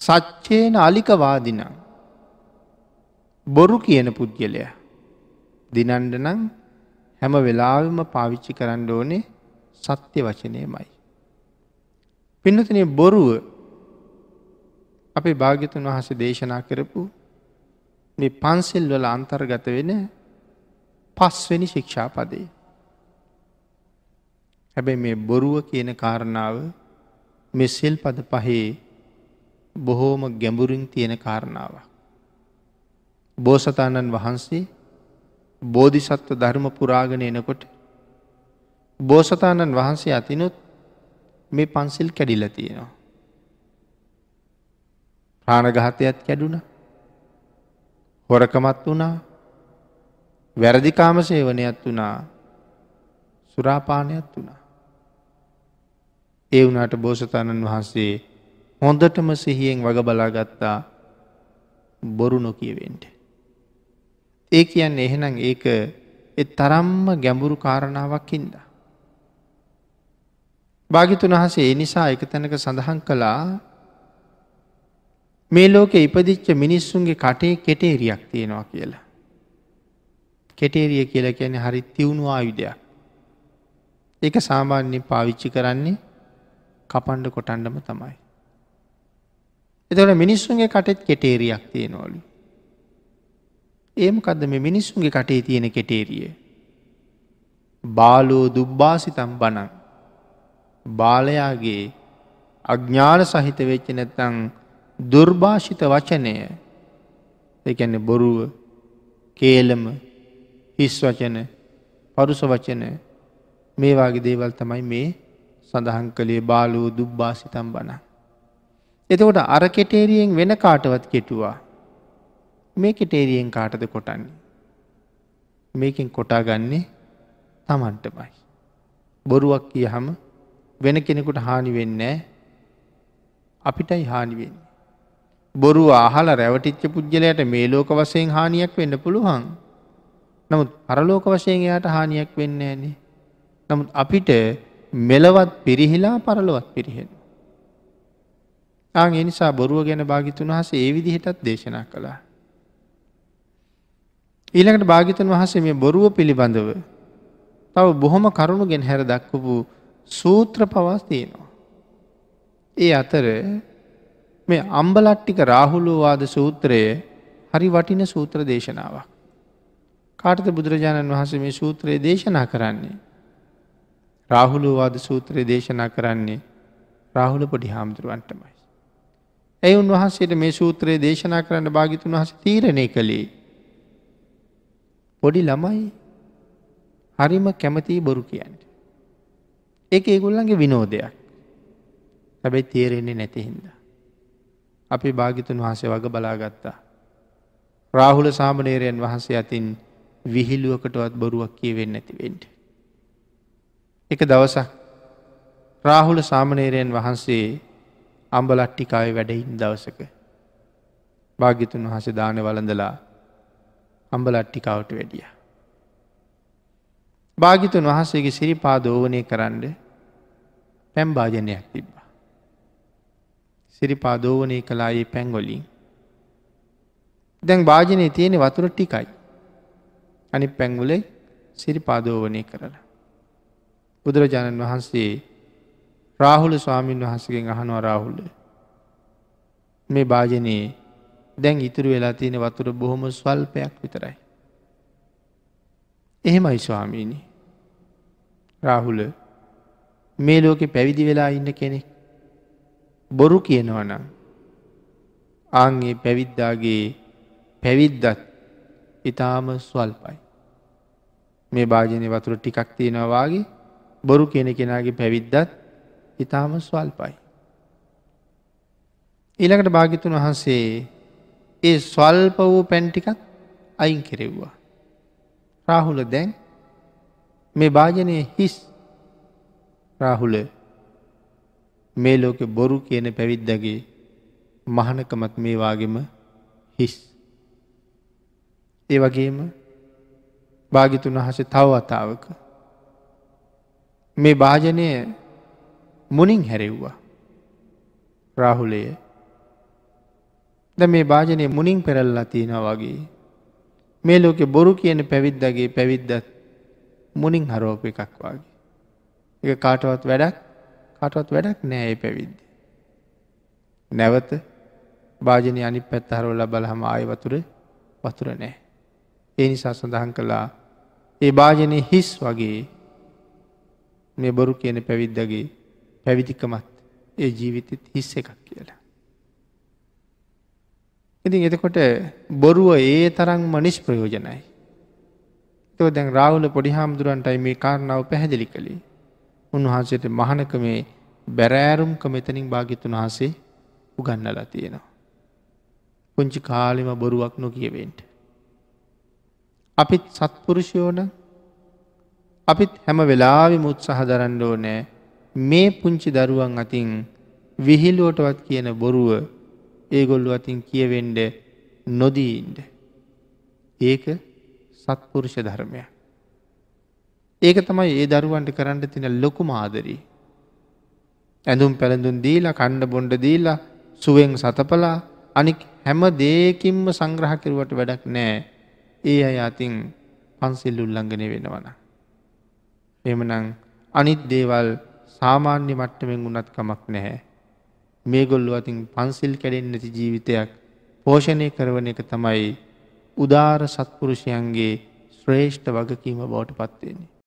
සච්චේන අලිකවාදිනම් බොරු කියන පුද්ගලය දිනන්ඩ නම් හැම වෙලාවම පාවිච්චි කරන්න ඕනේ සත්‍ය වචනයමයි. පින්නතන බොරුව අපේ භාග්‍යතුන් වහස දේශනා කරපු මේ පන්සෙල් වල අන්තර්ගත වෙන පස්වෙනි ශික්ෂාපදේ. හැබැයි මේ බොරුව කියන කාරණාව මෙ සෙල් පද පහේ බොහෝම ගැඹුරින් තියෙන කාරණාව. බෝසතාණන් වහන්සේ බෝධිසත්ව ධර්ම පුරාගෙන එනකොට බෝසතාණන් වහන්සේ අතිනුත් මේ පන්සිල් කැඩිල තියෙනවා. ප්‍රාණගහතයත් කැඩුන හොරකමත් වුණා වැරදිකාම සේවනයක් වුණා සුරාපානයක් වුණා. ඒ වුණට බෝසතාණන් වහන්සේ හොඳටම සිහියෙන් වග බලාගත්තා බොරු නොකියවෙන්ට. ඒ කියන්න එහෙනම් ඒක එ තරම්ම ගැඹුරු කාරණාවක් හින්ද. භාගිතුන් වහසේ ඒ නිසා එක තැනක සඳහන් කළා මේ ලෝක ඉපදිච්ච මිනිස්සුන්ගේ කටේ කෙටේරියක් තියෙනවා කියලා. කෙටේරිය කියලා කියන හරි තිවුණු ආයුධයක්. ඒක සාමාන්‍යෙන් පාවිච්චි කරන්නේ කපන්ඩ කොටන්ඩම තමයි. එතවට මිනිස්සුන්ගේ කටෙත් කෙටේරියක් තියෙනවලු. ඒමකදද මේ මිනිස්සුන්ගේ කටේ තියෙන කෙටේරිය. බාලෝ දුබ්බාසිතම් බනන් බාලයාගේ අඥ්ඥාන සහිත වෙච්ච නැත්තං දුර්භාෂිත වචනය එකැන බොරුව කේලම හිස් වචන පරුස වචන මේවාගේ දේවල් තමයි මේ සඳහන් කළේ බාලූ දුබ්බාසිතම් බන. එතකොට අර කෙටේරියෙන් වෙන කාටවත් කෙටුවා මේ කෙටේරියෙන් කාටද කොටන්නේ. මේකින් කොටා ගන්නේ තමන්ටමයි. බොරුවක් කිය හම වෙන කෙනෙකුට හානි වෙන්නේ අපිටයි හානිවෙන්න. බොරු ආහල රැවටිච්ච පුද්ගලයට මේ ලෝක වසයෙන් හානියක් වෙන්න පුළුවන්. නමුත් පරලෝක වශයෙන් එයාට හානියක් වෙන්න ඇනේ. නමුත් අපිට මෙලවත් පිරිහිලා පරලොවත් පිරිහෙන. ආ එනිසා බොරුව ගැන භාගිතුන් වහස ඒ විදිහටත් දේශනා කළා. ඊළඟට භාගිතන් වහසේ මේ බොරුව පිළිබඳව තව බොහොම කරුණු ගෙන් හැර දක්වපු සූත්‍ර පවාස් තියෙනවා. ඒ අතර මේ අම්බලට්ටික රාහුලෝවාද සූත්‍රය හරි වටින සූත්‍ර දේශනාවක්. කාටත බුදුරජාණන් වහස මේ සූත්‍රයේ දේශනා කරන්නේ. රාහුලෝවාද සූත්‍රයේ දේශනා කරන්නේ රාහුල පොඩි හාමුදුරුවන්ටමයි. ඇයි උන්වහන්සේට මේ සූත්‍රයේ දේශනා කරන්න භාගිතුන් වහස තීරණය කළේ පොඩි ළමයි හරිම කැමතියි බොරු කියන්ට. එක ඒගොල්ලන්ගේ විනෝදයක් හැබැයි තේරෙන්නේ නැතිහින්ද. අපි භාගිතුන් වහසේ වග බලාගත්තා. රාහුල සාමනේරයන් වහන්සේ අතින් විහිලුවකටවත් බොරුවක් කියවෙන්න ඇතිවෙන්ට. එක දවසක් රාහුල සාමනේරයන් වහන්සේ අම්බලට්ටිකාව වැඩයින් දවසක භාගිතුන් වහස දාන වලඳලා අම්බලට්ටිකාවට වැඩිය. භාගිතුන් වහන්සේගේ සිරිපා දෝවනය කරන්න පැම්භාජනයක් තිබ්බා. සිරිපා දෝවනය කලායේ පැංගොලින්. දැන් භාජනය තියෙන වතුර ටිකයි. අනි පැංගුලේ සිරිපාදෝවනය කරලා. බුදුරජාණන් වහන්සේ රාහුල ස්වාමීන් වහන්සගෙන් අහනවා රාහුල්ල. මේ භාජනයේ දැන් ඉතුරු වෙලා තියෙන වතුර බොහොම ස්වල්පයක් විතරයි. එහෙමයි ස්වාමීණි රාහුල මේ ලෝකෙ පැවිදි වෙලා ඉන්න කෙනෙක් බොරු කියනවනම් ආන්ගේ පැවිද්දාගේ පැවිද්දත් ඉතාම ස්වල්පයි. මේ භාජනය වතුර ටිකක් තියෙනවාගේ බොරු කෙන කෙනගේ පැවිද්දත් ඉතාම ස්වල්පයි. ඊළඟට භාගිතුන් වහන්සේ ඒ ස්වල්ප වූ පැන්ටිකත් අයින් කෙරෙව්වා. රාහුල දැන් මේ භාජනය හිස් රාහුල මේ ලෝකෙ බොරු කියන පැවිද්දගේ මහනකමත් මේවාගෙම හිස්. ඒ වගේම භාගිතුන් වහස තව වතාවක මේ භාජනය මුනින් හැරෙව්වා රාහුලය ද මේ භාජනය මුණින් පෙරල්ලා තියෙනවා වගේ. මේ ලෝකෙ බොරු කියන පැවිද්දගේ පැවිද්දත් මුණින් හරෝප එකක් වගේ. එක කාටවත් වැඩක් කාටවත් වැඩක් නෑ ඒ පැවිද්ද. නැවත භාජනය අනි පැත් හරෝල බලහම ආය වතුර වතුර නෑ. ඒ නිසා සඳහන් කළා ඒ භාජනය හිස් වගේ මේ බොරු කියන පැවිද්දගේ පැවිදිකමත් ඒ ජීවිතත් හිස්ස එකක් කියලා. ඉතින් එතකොට බොරුව ඒ තරම් මනිස් ප්‍රයෝජනයි. තව දැන් රාවුල පොඩි හාමුදුරන්ටයි මේ කාරණාව පැහැදිලි කළේ. උන්වහන්සේට මහනක මේ බැරෑරුම්ක මෙතනින් භාගිතුන් වහසේ උගන්නලා තියෙනවා. පුංචි කාලෙම බොරුවක් නොකියවෙන්ට. අපිත් සත්පුරුෂයෝන අපිත් හැම වෙලාවිම උත්සාහ දරන්න ඕනෑ මේ පුංචි දරුවන් අතින් විහිලුවටවත් කියන බොරුව ඒගොල්ලු අතින් කියවෙන්ඩ නොදීන්ට. ඒක සත්පුරුෂ ධර්මය. ඒක තමයි ඒ දරුවන්ට කරන්න තින ලොකු මාදරී. ඇඳුම් පැළඳුන් දීලා කණ්ඩ බොන්්ඩ දීලා සුවෙන් සතපලා අනික් හැම දේකින්ම සංග්‍රහ කිරුවට වැඩක් නෑ ඒ අය අතින් පන්සිල් උල්ලංඝනය වෙනවන. එමනං අනිත් දේවල් සාමාන්‍ය මට්ටමෙන් උනත් කමක් නැහැ. මේ ගොල්ලු අතින් පන්සිල් කැඩෙන් නැති ජීවිතයක් පෝෂණය කරවන එක තමයි උදාර සත්පුරුෂයන්ගේ ශ්‍රේෂ්ඨ වගකීම බවට පත්වන්නේ.